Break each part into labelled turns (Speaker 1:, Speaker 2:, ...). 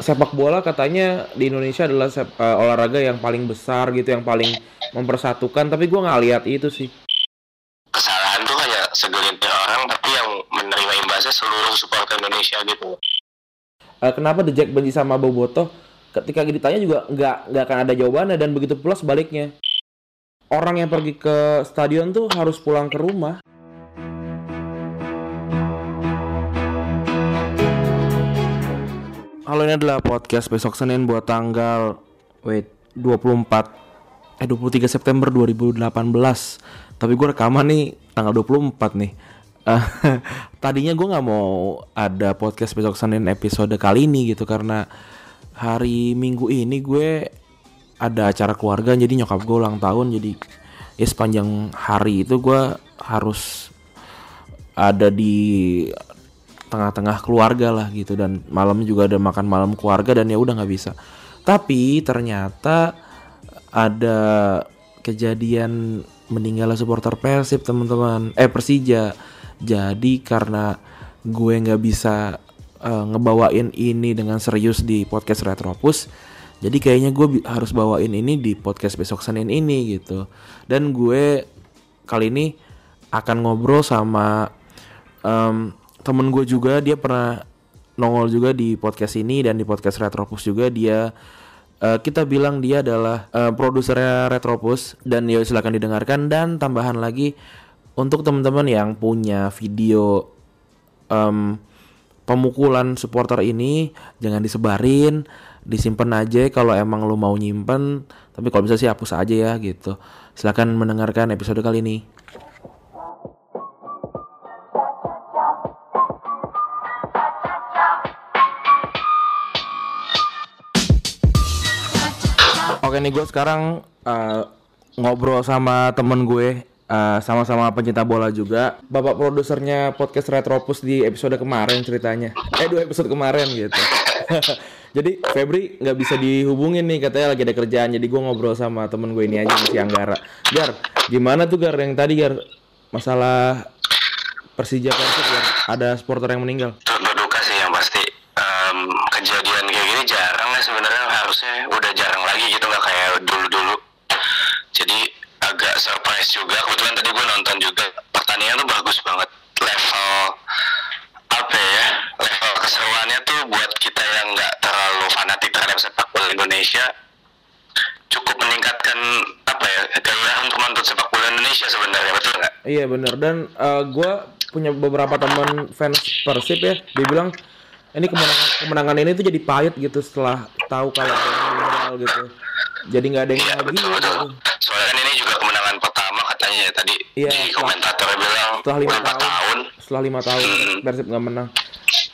Speaker 1: sepak bola katanya di Indonesia adalah sep- eh, olahraga yang paling besar gitu, yang paling mempersatukan. Tapi gue nggak lihat itu sih.
Speaker 2: kesalahan tuh hanya segelintir orang tapi yang menerima imbasnya seluruh supporter Indonesia gitu
Speaker 1: Eh, kenapa The Jack benci sama Boboto? Ketika ditanya juga nggak nggak akan ada jawabannya dan begitu pula sebaliknya. Orang yang pergi ke stadion tuh harus pulang ke rumah. Halo ini adalah podcast besok Senin buat tanggal wait 24 eh 23 September 2018. Tapi gue rekaman nih tanggal 24 nih. Eh, tadinya gue nggak mau ada podcast besok Senin episode kali ini gitu karena hari Minggu ini gue ada acara keluarga jadi nyokap gue ulang tahun jadi ya sepanjang hari itu gue harus ada di tengah-tengah keluarga lah gitu. Dan malam juga ada makan malam keluarga dan ya udah nggak bisa. Tapi ternyata ada kejadian meninggalnya supporter Persib teman-teman. Eh Persija. Jadi karena gue nggak bisa eh, ngebawain ini dengan serius di podcast Retropus jadi kayaknya gue harus bawain ini di podcast besok Senin ini gitu. Dan gue kali ini akan ngobrol sama em, temen gue juga dia pernah nongol juga di podcast ini dan di podcast Retropus juga. Dia eh, kita bilang dia adalah eh, produsernya Retropus dan ya silakan didengarkan. Dan tambahan lagi untuk teman-teman yang punya video em, pemukulan supporter ini jangan disebarin disimpan aja kalau emang lu mau nyimpen. Tapi kalau bisa sih hapus aja ya gitu. Silakan mendengarkan episode kali ini Oke nih gue sekarang eh, ngobrol sama temen gue eh, sama-sama pencinta bola juga. Bapak produsernya podcast Retropus di episode kemarin ceritanya. Eh dua episode kemarin gitu. jadi Febri nggak bisa dihubungin nih katanya lagi ada kerjaan. Jadi gue ngobrol sama temen gue ini aja si Anggara. Gar, gimana tuh Gar yang tadi Gar masalah Persija Persib Gar ada supporter yang meninggal.
Speaker 2: turut duka sih yang pasti Em, kejadian kayak gini jarang ya sebenarnya harusnya udah jarang lagi gitu nggak kayak dulu-dulu jadi surprise juga kebetulan tadi gue nonton juga pertandingan tuh bagus banget level apa ya level keseruannya tuh buat kita yang nggak terlalu fanatik terhadap sepak bola Indonesia cukup meningkatkan apa ya gairah untuk nonton sepak bola Indonesia sebenarnya betul nggak?
Speaker 1: Iya bener dan gue punya beberapa teman fans Persib ya, dia bilang ini kemenangan kemenangan ini tuh jadi pahit gitu setelah tahu kalau gitu. Jadi nggak ada yang
Speaker 2: Iya
Speaker 1: lagi
Speaker 2: betul
Speaker 1: gitu.
Speaker 2: betul. Soalnya
Speaker 1: Iya,
Speaker 2: di komentator bilang
Speaker 1: Setelah lima tahun,
Speaker 2: tahun.
Speaker 1: setelah lima tahun
Speaker 2: Hmm.
Speaker 1: Persib nggak menang.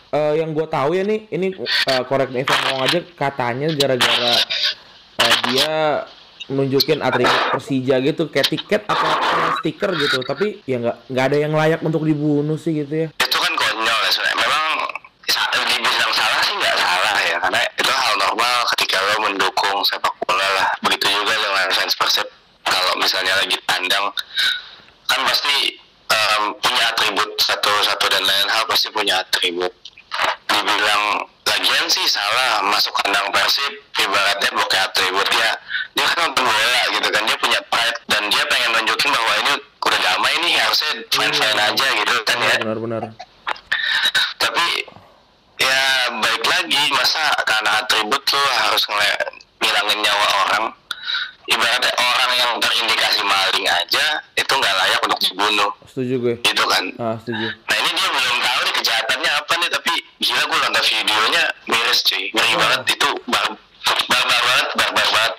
Speaker 1: Eh, yang gue tahu ya nih, ini uh, Evan ngomong aja katanya gara-gara eh, dia nunjukin atribut Persija gitu kayak tiket atau stiker gitu tapi ya nggak nggak ada yang layak untuk dibunuh sih gitu ya
Speaker 2: Itu kan konyol ya sebenarnya. Memang dibilang salah sih nggak salah ya karena itu hal normal ketika lo mendukung sepak bola lah. Begitu juga dengan fans Persib kalau misalnya lagi tandang kan pasti em, punya atribut satu satu dan lain hal pasti punya atribut. Dibilang lagian sih salah masuk kandang Persib ibaratnya bukan atribut ya dia kan nonton bola gitu kan dia punya pride dan dia pengen nunjukin bahwa ini udah damai nih harusnya fine fine aja gitu kan ya.
Speaker 1: Benar-benar.
Speaker 2: Tapi ya baik lagi masa karena atribut lo harus ngilangin nyawa orang ibaratnya orang yang terindikasi maling aja itu nggak layak untuk dibunuh.
Speaker 1: Setuju gue.
Speaker 2: Gitu kan?
Speaker 1: Ah setuju.
Speaker 2: Nah ini dia belum tahu nih kejahatannya apa nih tapi gila gue nonton videonya miris cuy. Ngeri banget. Itu bar barbar banget barbar banget.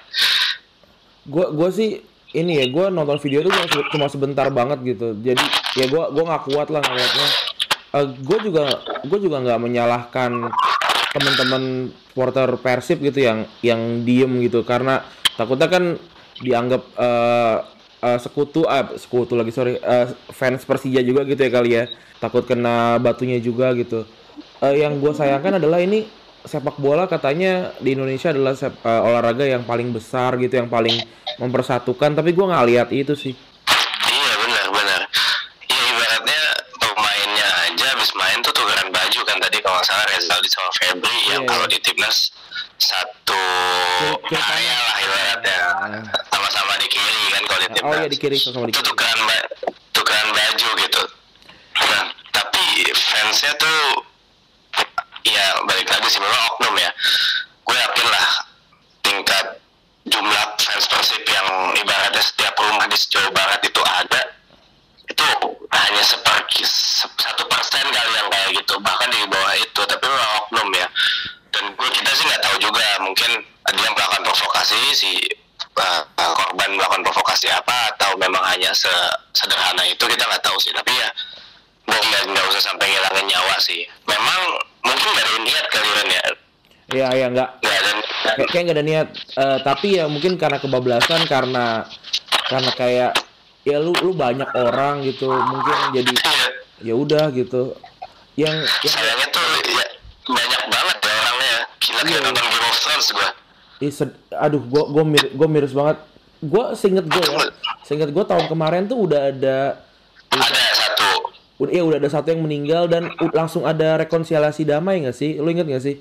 Speaker 1: Gue gue sih ini ya gue nonton video tuh cuma, se- cuma sebentar banget gitu. Jadi ya gue gua nggak kuat lah ngeliatnya gue juga gue juga nggak menyalahkan teman-teman supporter persib gitu yang yang diem gitu karena takutnya kan dianggap eh, eh, sekutu ah sekutu lagi sorry eh, fans persija juga gitu ya kali ya takut kena batunya juga gitu Eh, yang gue sayangkan adalah ini sepak bola katanya di Indonesia adalah sep- eh, olahraga yang paling besar gitu, yang paling mempersatukan. Tapi gue nggak lihat itu sih.
Speaker 2: Di timnas satu area lah ibaratnya.
Speaker 1: Ah.
Speaker 2: sama-sama di kiri kan kalau di
Speaker 1: Oh
Speaker 2: timnas.
Speaker 1: iya di kiri sama di
Speaker 2: itu
Speaker 1: kiri.
Speaker 2: tukeran ba- tukeran baju gitu. Nah tapi fansnya tuh ya balik lagi sih memang oknum ya. Gue yakin lah tingkat jumlah fans persib yang ibaratnya kayak
Speaker 1: kayak nggak ada niat. Eh, tapi ya mungkin karena kebablasan karena karena kayak ya lu lu banyak orang gitu mungkin jadi ya udah gitu. Yang yang
Speaker 2: sayangnya tuh ya, banyak banget ya orangnya. Gila kayak
Speaker 1: Iya.
Speaker 2: nonton Game of Thrones gue
Speaker 1: Ih, sed- aduh gua gua mir gua miris banget. Gua seinget gua ya seinget gua tahun kemarin tuh udah ada
Speaker 2: ada satu.
Speaker 1: Udah ya udah ada satu yang meninggal dan langsung ada rekonsiliasi damai nggak sih? Lu inget nggak sih?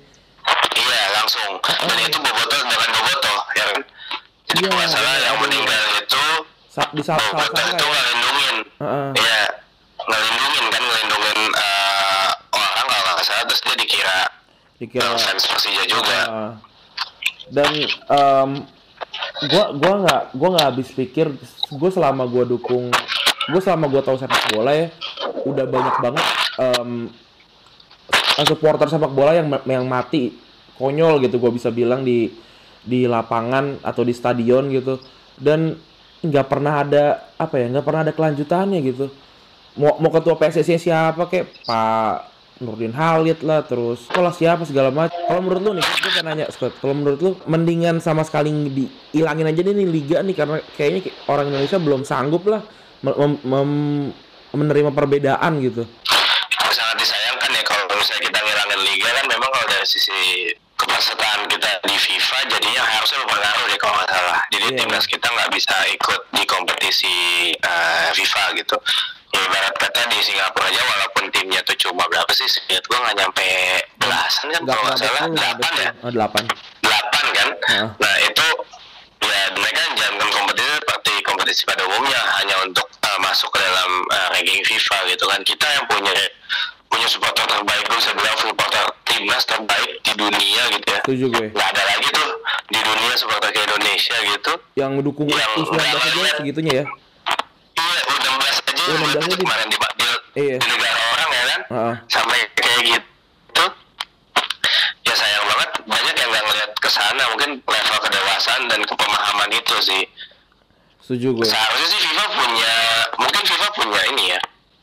Speaker 2: Iya langsung. Dan itu boboto dengan boboto ya kan jadi
Speaker 1: Iya,
Speaker 2: kalau nggak salah yang meninggal itu
Speaker 1: Sa- di saat salah
Speaker 2: itu ngelindungin
Speaker 1: Heeh.
Speaker 2: iya ngelindungin kan ngelindungin eh, orang kalau nggak salah terus dia dikira
Speaker 1: dikira
Speaker 2: fans Persija juga
Speaker 1: Heeh. dan em, gua gua nggak gua nggak habis pikir gua selama gua dukung gua selama gua tahu sepak bola ya udah banyak banget em, supporter sepak bola yang yang mati konyol gitu gua bisa bilang di di lapangan atau di stadion gitu. Dan nggak pernah ada apa ya nggak pernah ada kelanjutannya gitu. Mau mau ketua PSSI siapa kayak Pak Nurdin Halid lah terus sekolah siapa segala macam. Kalau menurut lu nih gue pengen nanya Scott kalau menurut lu mendingan sama sekali dihilangin aja nih liga nih karena kayaknya kayak orang Indonesia belum sanggup lah menerima perbedaan gitu.
Speaker 2: Sangat disayangkan ya kalau misalnya kita ngilangin liga kan memang kalau dari sisi kepesertaan kita di FIFA jadinya harusnya berpengaruh deh kalau nggak salah. Jadi
Speaker 1: Iya.
Speaker 2: timnas kita nggak bisa ikut di kompetisi eh, FIFA gitu. Ya ibarat kata di Singapura aja walaupun timnya tuh cuma berapa sih seingat gua nggak nyampe belasan kan kalau nggak salah. delapan ya?
Speaker 1: oh, delapan.
Speaker 2: Delapan kan?
Speaker 1: Heeh.
Speaker 2: nah itu ya mereka menjalankan kompetisi seperti kompetisi pada umumnya hanya untuk uh, masuk ke dalam uh, ranking FIFA gitu kan. Kita yang punya punya supporter terbaik gue bisa bilang supporter timnas terbaik di dunia gitu ya.
Speaker 1: Setuju gue.
Speaker 2: Nggak ada lagi tuh di dunia supporter ke Indonesia gitu.
Speaker 1: Yang mendukung
Speaker 2: Yang
Speaker 1: U19 aja segitunya ya?
Speaker 2: Iya U16 aja.
Speaker 1: U16
Speaker 2: itu
Speaker 1: aja.
Speaker 2: kemarin di, di,
Speaker 1: Iya.
Speaker 2: di negara orang ya kan?
Speaker 1: Heeh.
Speaker 2: sampai kayak gitu. Ya sayang banget banyak yang nggak ngeliat ke sana. Mungkin level kedewasaan dan kepemahaman itu sih.
Speaker 1: Setuju gue.
Speaker 2: Seharusnya sih FIFA punya mungkin FIFA punya ini ya.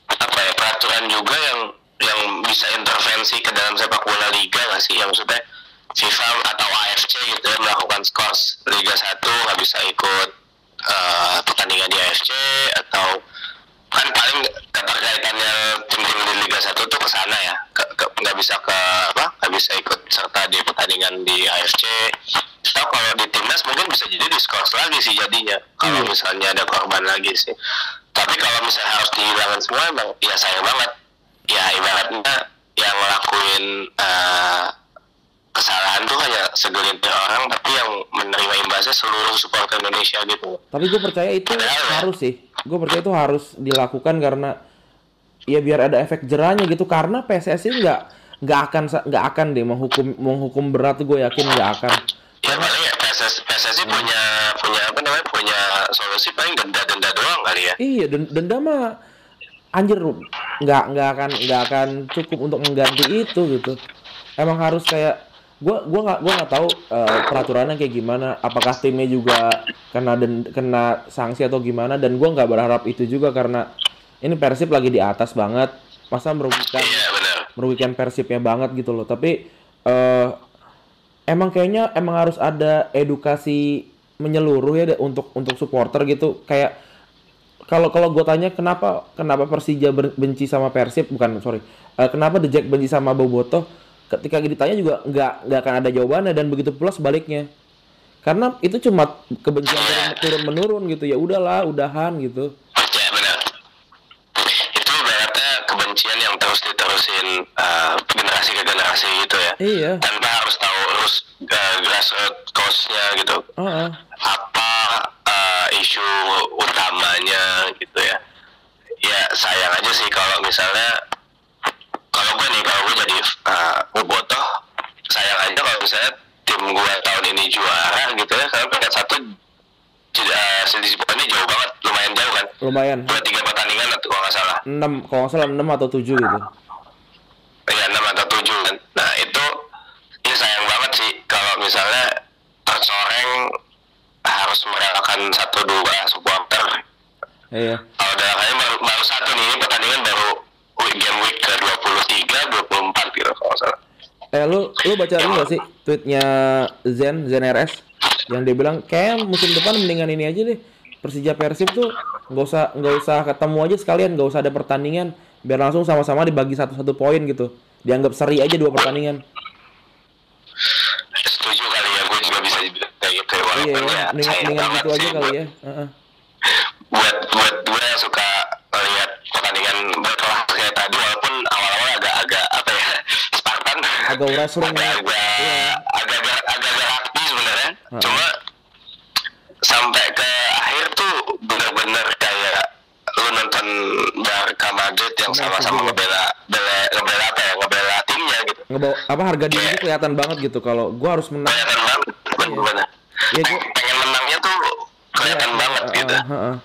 Speaker 2: Apa ya peraturan juga yang yang bisa intervensi ke dalam sepak bola liga nggak sih? Yang maksudnya FIFA atau AFC gitu ya melakukan skors Liga 1 nggak bisa ikut eh, pertandingan di AFC atau kan paling keterkaitannya tim-tim di Liga 1 tuh ke sana ya. Nggak bisa ke apa? Nggak bisa ikut serta di pertandingan di AFC atau kalau di timnas mungkin bisa jadi diskors lagi sih jadinya kalau
Speaker 1: Iya.
Speaker 2: misalnya ada korban lagi sih. Tapi kalau misalnya harus dihilangin semua emang ya sayang banget ya ibaratnya yang ngelakuin eh, kesalahan tuh hanya segelintir orang tapi yang menerima imbasnya seluruh supporter Indonesia gitu
Speaker 1: Tapi gue percaya itu harus sih. Gue percaya itu harus dilakukan karena ya biar ada efek jerahnya gitu. Karena PSSI nggak nggak akan nggak akan deh menghukum menghukum berat gue yakin nggak akan.
Speaker 2: ya paling ya PSS, PSSI punya punya apa namanya punya solusi paling denda-denda doang kali ya
Speaker 1: Iya den- denda mah anjir nggak nggak akan nggak akan cukup untuk mengganti itu gitu. Emang harus kayak gua gua nggak gua nggak tahu eh, peraturannya kayak gimana. Apakah timnya juga kena den, kena sanksi atau gimana? Dan gua nggak berharap itu juga karena ini Persib lagi di atas banget. Masa merugikan
Speaker 2: iya
Speaker 1: merugikan Persibnya banget gitu loh. Tapi eh emang kayaknya emang harus ada edukasi menyeluruh ya untuk untuk supporter gitu. Kayak kalau kalau gue tanya kenapa kenapa Persija benci sama Persib? Bukan sorry. Eh, kenapa The Jack benci sama Boboto ketika ditanya juga nggak nggak akan ada jawabannya. Dan begitu pula sebaliknya. Karena itu cuma kebencian turun, turun menurun gitu. Ya udahlah udahan gitu.
Speaker 2: Ya benar. Itu ibaratnya kebencian yang terus diterusin uh, generasi ke generasi gitu ya.
Speaker 1: Iya.
Speaker 2: tanpa harus tahu terus uh, grassroots cause-nya gitu. Apa uh, isu utamanya gitu ya ya sayang aja sih kalau misalnya kalau gue nih kalau gue jadi uh, ngebotoh sayang aja kalau misalnya tim gue tahun ini juara gitu ya karena peringkat satu uh, selisih poinnya jauh banget lumayan jauh kan
Speaker 1: Lumayan.
Speaker 2: dua tiga pertandingan atau kalau nggak salah
Speaker 1: 6 kalau nggak salah 6 atau 7 gitu.
Speaker 2: ya enam atau tujuh kan nah itu ini sayang banget sih kalau misalnya tercoreng harus merelakan satu dua supporter.
Speaker 1: Iya.
Speaker 2: kalau dalam hal baru, baru satu nih ini pertandingan baru week- game week ke 23 24 gitu kalau salah.
Speaker 1: Eh lu lu baca ini gak sih tweetnya Zen Zen RS yang dia bilang kayak musim depan mendingan ini aja deh. Persija Persib tuh nggak usah nggak usah ketemu aja sekalian nggak usah ada pertandingan. Biar langsung sama-sama dibagi satu-satu poin gitu. Dianggap seri aja dua pertandingan
Speaker 2: setuju kali ya gue juga bisa bilang kayak gitu ya
Speaker 1: iya
Speaker 2: walaupun
Speaker 1: ya
Speaker 2: ya
Speaker 1: mendingan
Speaker 2: banget
Speaker 1: gitu aja
Speaker 2: sih
Speaker 1: kali
Speaker 2: buat,
Speaker 1: ya.
Speaker 2: Buat buat gue yang suka melihat pertandingan berkelas kayak tadi walaupun awal-awal agak-agak apa ya Spartan.
Speaker 1: Agak wrestling ya.
Speaker 2: agak
Speaker 1: Iya.
Speaker 2: agak agak agak rapi sebenarnya. Cuma sampai ke akhir tuh bener-bener kayak lu nonton Barca Madrid yang sama-sama ngebela bela ngebela apa ya ngebela timnya gitu.
Speaker 1: Ngebawa apa harga dirinya kelihatan banget gitu kalau gua harus menang.
Speaker 2: kelihatan banget bener-bener
Speaker 1: Iya, gua-
Speaker 2: Peng- pengen menangnya tuh kelihatan
Speaker 1: Iya,
Speaker 2: banget
Speaker 1: heeh,
Speaker 2: gitu.
Speaker 1: heeh.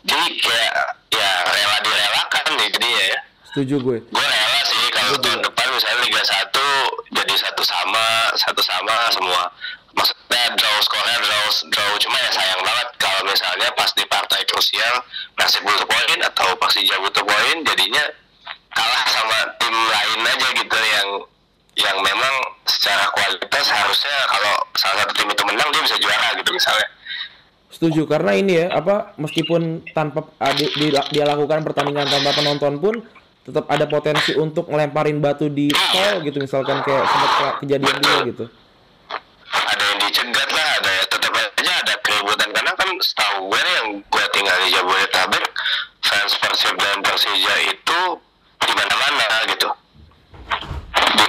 Speaker 2: jadi kayak ya rela direlakan nih jadinya ya.
Speaker 1: Setuju gue.
Speaker 2: Gue rela sih kalau tahun depan misalnya Liga 1 jadi satu sama satu sama semua. Maksudnya draw skornya draw draw cuma ya sayang banget kalau misalnya pas di partai krusial Persib butuh poin atau Persija butuh poin jadinya kalah sama tim lain aja gitu yang yang memang secara kualitas harusnya kalau salah satu tim itu menang dia bisa juara gitu misalnya.
Speaker 1: Setuju karena ini ya apa meskipun tanpa ah, di- di- dia lakukan pertandingan tanpa penonton pun tetap ada potensi untuk ngelemparin batu di tol gitu misalkan kayak sempat kejadian dulu gitu.
Speaker 2: ada yang dicegat lah ada tetap aja ada keributan. Karena kan setahu gue nih yang gue tinggal di Jabodetabek fans Persib dan Persija itu di mana-mana gitu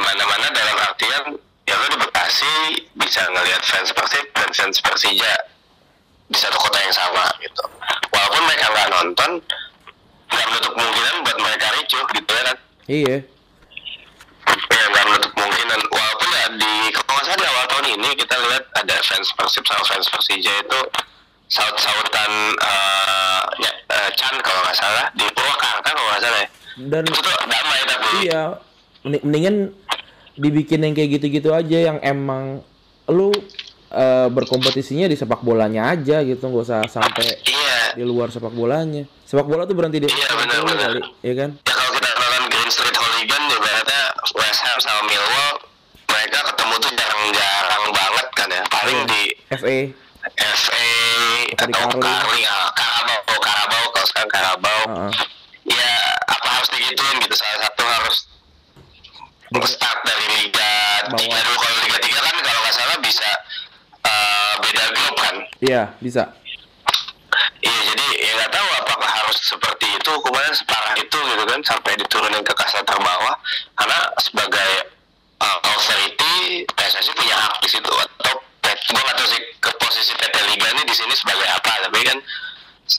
Speaker 2: mana-mana dalam artian ya lo di Bekasi bisa ngelihat fans Persib dan fans Persija di satu kota yang sama gitu. Walaupun mereka nggak nonton nggak menutup kemungkinan buat mereka ricuh gitu ya kan?
Speaker 1: Iya.
Speaker 2: ya nggak menutup kemungkinan. Walaupun ya di kalau nggak salah di awal tahun ini kita lihat ada fans Persib sama fans Persija itu saut-sautan eh, ya, eh, Chan kalau nggak salah di Purwakarta kalau nggak salah ya.
Speaker 1: Dan
Speaker 2: itu tuh damai tapi.
Speaker 1: iya mending- mendingan dibikin yang kayak gitu-gitu aja yang emang lu eh, berkompetisinya di sepak bolanya aja gitu nggak usah sampai
Speaker 2: iya
Speaker 1: di luar sepak bolanya. Sepak bola tuh berhenti di sepak
Speaker 2: benar,
Speaker 1: bola
Speaker 2: benar.
Speaker 1: kali, ya kan?
Speaker 2: ya kalau kita nonton Green Street Hooligan ya berarti West Ham sama Millwall mereka ketemu tuh jarang-jarang banget kan ya paling
Speaker 1: Iya.
Speaker 2: di
Speaker 1: FA
Speaker 2: FA
Speaker 1: Atau di
Speaker 2: atau Karabau Karabau kalau sekarang Karabau
Speaker 1: Heeh.
Speaker 2: ya apa harus digituin gitu salah start dari Liga. 3 dulu. Kalau Liga 3 kan kalau nggak salah bisa eh, beda grup kan?
Speaker 1: Iya, bisa.
Speaker 2: iya jadi ya nggak tahu apakah harus seperti itu. Hukumannya separah itu gitu kan sampai diturunin ke kasta terbawah. Karena sebagai uh, authority PSSI punya hak di situ. Atau gue nggak tahu sih ke posisi PT Liga ini di sini sebagai apa. Tapi kan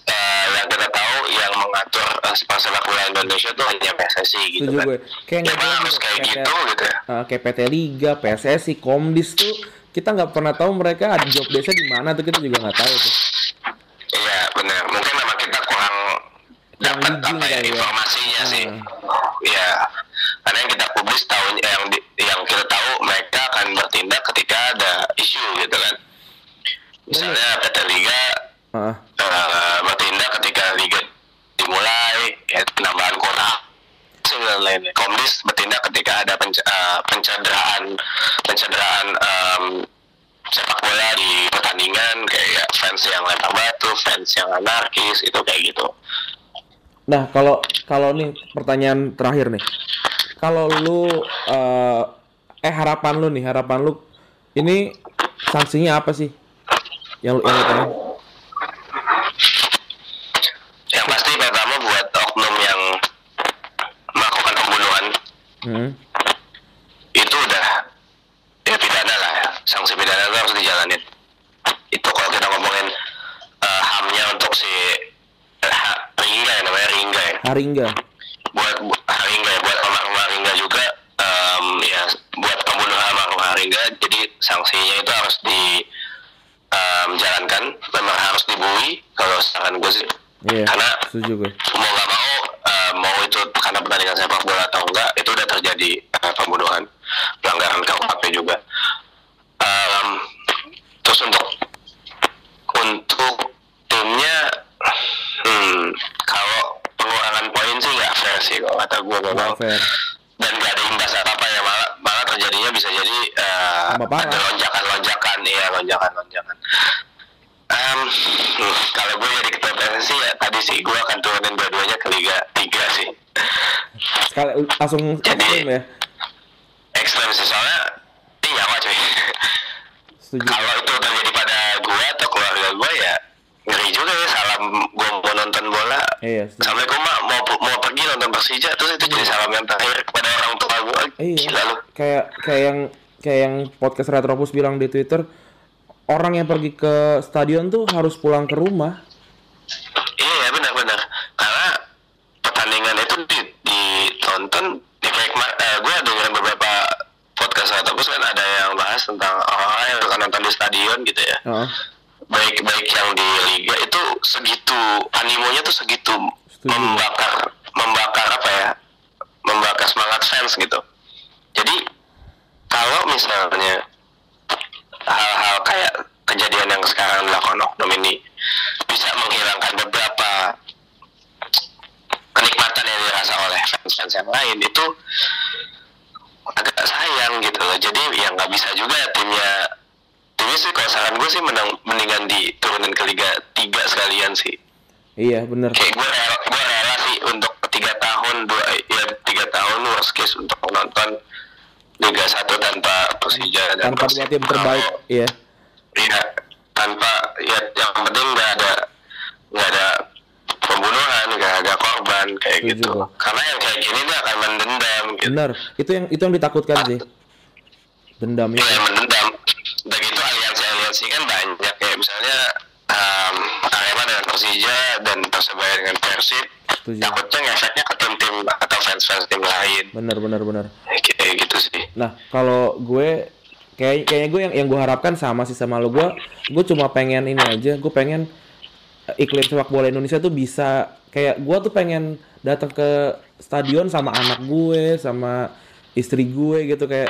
Speaker 2: eh, yang kita tahu yang mengatur uh, sepak bola Indonesia itu hanya PSSI gitu
Speaker 1: Setuju
Speaker 2: kan
Speaker 1: gue. Kayak
Speaker 2: ya harus kayak
Speaker 1: Kayak-
Speaker 2: gitu gitu ya
Speaker 1: Eh, kayak PT Liga, PSSI, Komdis tuh kita nggak pernah tahu mereka ada job desa di mana tuh kita juga nggak tahu tuh.
Speaker 2: iya benar mungkin memang kita kurang dapat apa ya
Speaker 1: ya.
Speaker 2: informasinya sih
Speaker 1: Hmm.
Speaker 2: ya karena yang kita publis tahu yang di- yang kita tahu mereka akan bertindak ketika ada isu gitu kan misalnya PT Liga
Speaker 1: Heeh.
Speaker 2: eh, bertindak ketika liga dimulai ya penambahan kuota dan lainnya Komdis bertindak ketika ada penc- pencederaan em, sepak bola di pertandingan kayak fans yang lempar batu fans yang anarkis itu kayak gitu
Speaker 1: Nah, kalau kalau nih pertanyaan terakhir nih. Kalau lu eh, eh harapan lu nih, harapan lu ini sanksinya apa sih? Yang lu yang lu?
Speaker 2: yang pasti pertama buat oknum yang melakukan pembunuhan
Speaker 1: Hmm.
Speaker 2: itu udah ya pidana lah ya sanksi pidana itu harus dijalanin itu kalau kita ngomongin eh, hamnya untuk si eh, ha- Ringga ya namanya Ringga ya
Speaker 1: Haringga.
Speaker 2: buat bu- Haringga ya buat almarhum Haringga juga em, ya buat pembunuh almarhum Haringga jadi sanksinya itu harus dijalankan memang harus dibui kalau saran gue sih
Speaker 1: Iya.
Speaker 2: karena
Speaker 1: Setuju gue.
Speaker 2: mau nggak mau eh, mau itu karena pertandingan sepak bola atau enggak itu udah terjadi eh, pembunuhan pelanggaran KUHP juga Em, terus untuk untuk timnya hmm, kalau pengurangan poin sih kalau kata gue memang
Speaker 1: fair.
Speaker 2: dan nggak ada imbas apa apa ya malah malah terjadinya bisa jadi eh,
Speaker 1: Tambah parah.
Speaker 2: ada lonjakan lonjakan iya lonjakan lonjakan Em, hmm, kalau gue jadi ketua PSSI ya tadi sih gue akan turunin dua-duanya ke Liga 3 sih
Speaker 1: Sekali langsung
Speaker 2: Jadi-
Speaker 1: ya.
Speaker 2: ekstrem sih soalnya ini nyawa cuy kalau itu terjadi pada gue atau keluarga gue ya ngeri juga ya salam gue mau nonton bola
Speaker 1: Iya, setuju.
Speaker 2: Assalamualaikum mak mau mau pergi nonton Persija terus itu jadi salam yang terakhir kepada orang tua gue
Speaker 1: Iya.
Speaker 2: gila lu
Speaker 1: Kayak kayak yang kayak yang podcast Retropus bilang di Twitter, orang yang pergi ke stadion tuh harus pulang ke rumah.
Speaker 2: Iya benar-benar karena pertandingan itu di, ditonton di kayak eh, gue dengerin beberapa podcast ataupun kan ada yang bahas tentang orang yang suka nonton di stadion gitu ya
Speaker 1: Heeh.
Speaker 2: baik baik yang di liga itu segitu animonya tuh segitu
Speaker 1: Setuju.
Speaker 2: membakar membakar apa ya membakar semangat fans gitu jadi kalau misalnya hal-hal kayak kejadian yang sekarang dilakukan oknum ini bisa menghilangkan beberapa kenikmatan yang dirasa oleh fans-fans yang lain itu agak sayang gitu loh jadi ya nggak bisa juga timnya timnya sih kalau saran gue sih menang, mendingan diturunin ke Liga 3 sekalian sih
Speaker 1: Iya, bener.
Speaker 2: kayak gue rela, gue rela sih untuk tiga tahun dua ya tiga tahun worst case untuk menonton Liga 1 tanpa Persija dan
Speaker 1: Tanpa dua tim terbaik, iya.
Speaker 2: Iya, tanpa ya yang penting nggak ada nggak ada pembunuhan, nggak ada korban kayak
Speaker 1: Setuju
Speaker 2: gitu. Karena yang kayak gini dia akan mendendam gitu.
Speaker 1: Bener. Itu yang itu yang ditakutkan sih. Dendam
Speaker 2: Iya,
Speaker 1: itu.
Speaker 2: yang mendendam. Aliansi-aliansi kan banyak kayak misalnya um, Arema dengan Persija dan Persebaya dengan Persib. Takutnya ngefeknya ke tim-tim atau fans-fans tim lain.
Speaker 1: Bener bener bener.
Speaker 2: Kayak gitu sih.
Speaker 1: Nah, kalau gue kayak kayaknya gue yang yang gue harapkan sama sih sama lo gue gue cuma pengen ini aja gue pengen eh, iklim sepak bola Indonesia tuh bisa kayak gue tuh pengen datang ke stadion sama anak gue sama istri gue gitu kayak.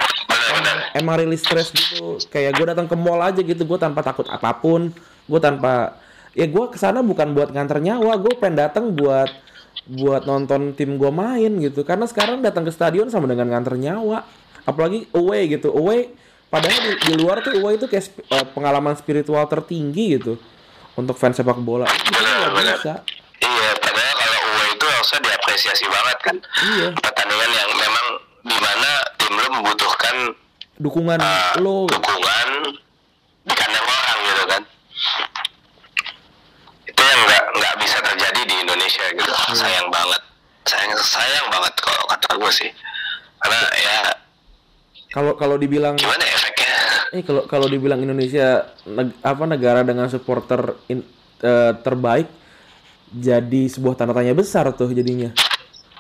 Speaker 1: Emang rilis stres gitu kayak gue datang ke mall aja gitu gue tanpa takut apa pun gue tanpa ya gue ke sana bukan buat nganter nyawa gue pengen datang buat buat nonton tim gue main gitu karena sekarang datang ke stadion sama dengan nganter nyawa apalagi away gitu away padahal di, di luar tuh away itu kayak sp- eh, pengalaman spiritual tertinggi gitu untuk fans sepak bola itu nggak
Speaker 2: Benar-benar.
Speaker 1: bisa
Speaker 2: Iya, padahal kalau UE itu harusnya diapresiasi banget kan.
Speaker 1: Iya.
Speaker 2: Pertandingan yang memang di mana tim lu membutuhkan
Speaker 1: dukungan
Speaker 2: uh,
Speaker 1: lo
Speaker 2: dukungan di kandang orang gitu kan. Itu yang nggak nggak bisa terjadi di Indonesia gitu.
Speaker 1: Iya.
Speaker 2: Sayang banget. Sayang sayang banget kalau kata gue sih. Karena ya
Speaker 1: kalau kalau dibilang
Speaker 2: gimana ya efeknya?
Speaker 1: Eh kalau kalau dibilang Indonesia neg- apa negara dengan supporter in- eh, terbaik jadi sebuah tanda tanya besar tuh jadinya.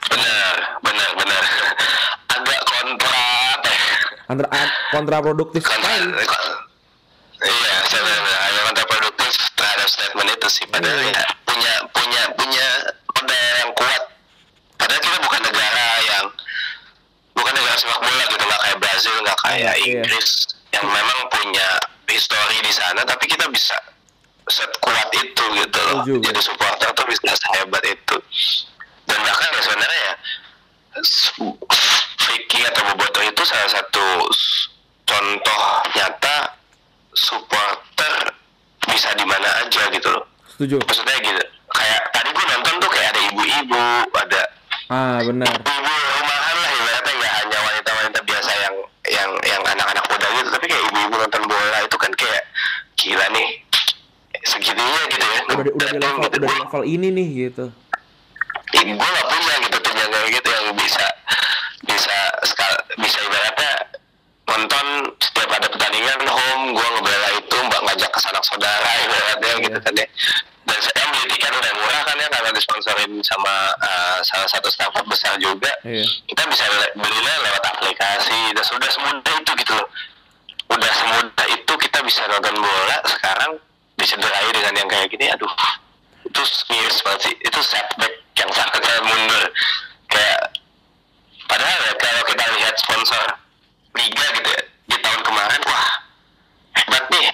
Speaker 2: Benar, benar, benar. Agak kontra apa ya?
Speaker 1: Antara a- kontraproduktif
Speaker 2: kontra
Speaker 1: sekali.
Speaker 2: iya sebenarnya agak kontraproduktif terhadap statement itu sih padahal
Speaker 1: Iya.
Speaker 2: ya punya punya punya modal yang kuat padahal kita bukan negara yang bukan negara sepak bola gitu nggak kayak Brazil nggak kayak
Speaker 1: Iya.
Speaker 2: Inggris yang memang punya histori di sana tapi kita bisa sekuat itu gitu loh
Speaker 1: Setuju.
Speaker 2: jadi supporter tuh bisa sehebat itu dan bahkan ya sebenarnya ya Vicky atau Boboto itu salah satu contoh nyata supporter bisa di mana aja gitu loh
Speaker 1: Setuju.
Speaker 2: maksudnya gitu kayak tadi gue nonton tuh kayak ada ibu-ibu ada
Speaker 1: Ah benar.
Speaker 2: ibu rumahan lah ibaratnya nggak hanya wanita-wanita biasa yang yang yang anak-anak muda gitu tapi kayak ibu-ibu nonton bola itu kan kayak gila nih segitunya gitu ya
Speaker 1: Udah udah di level
Speaker 2: gitu.
Speaker 1: udah di level ini nih gitu.
Speaker 2: gue gak punya gitu tim yang kayak gitu yang bisa bisa sekal- bisa ibaratnya nonton setiap ada pertandingan home gue ngebela itu mbak ngajak ke sanak saudara ibaratnya gitu kan ya. Dan saya beli tiket udah murah kan ya karena disponsorin sama uh, salah satu startup besar juga.
Speaker 1: Iya.
Speaker 2: kita bisa le- belinya lewat aplikasi dan sudah semudah itu gitu loh. Udah semudah itu kita bisa nonton bola sekarang disederai dengan yang kayak gini aduh. Itu miris banget sih. Itu setback yang sangat sangat mundur. Kayak padahal ya kalau kita lihat sponsor liga gitu ya di tahun kemarin wah hebat nih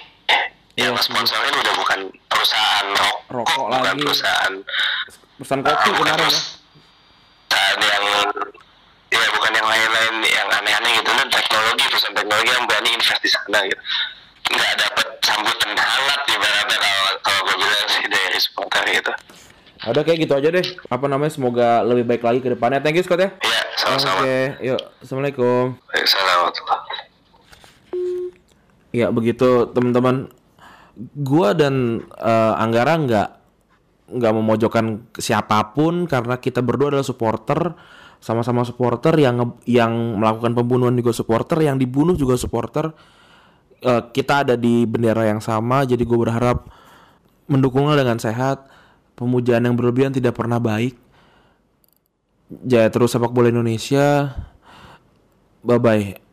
Speaker 2: yang
Speaker 1: Iya,
Speaker 2: sponsorin udah bukan perusahaan rokok,
Speaker 1: Rokok
Speaker 2: bukan
Speaker 1: lagi.
Speaker 2: perusahaan
Speaker 1: Pesan kopi
Speaker 2: bukan
Speaker 1: kemarin ya.
Speaker 2: perusahaan yang ya bukan yang lain-lain yang aneh-aneh gitu kan teknologi perusahaan teknologi yang berani invest di sana gitu nggak dapat sambutan hangat ibaratnya kalau kalau gue bilang sih dari supporter gitu
Speaker 1: Udah kayak gitu aja deh. Apa namanya? Semoga lebih baik lagi ke depannya. Thank you Scott ya. Oke,
Speaker 2: sama-sama
Speaker 1: yuk. Assalamualaikum.
Speaker 2: Assalamualaikum
Speaker 1: Ya begitu teman-teman. Gua dan eh, Anggara nggak nggak memojokkan siapa pun karena kita berdua adalah supporter sama-sama supporter yang yang melakukan pembunuhan juga supporter yang dibunuh juga supporter Eh, kita ada di bendera yang sama jadi gue berharap mendukungnya dengan sehat pemujaan yang berlebihan tidak pernah baik jaya terus sepak bola Indonesia. Bye bye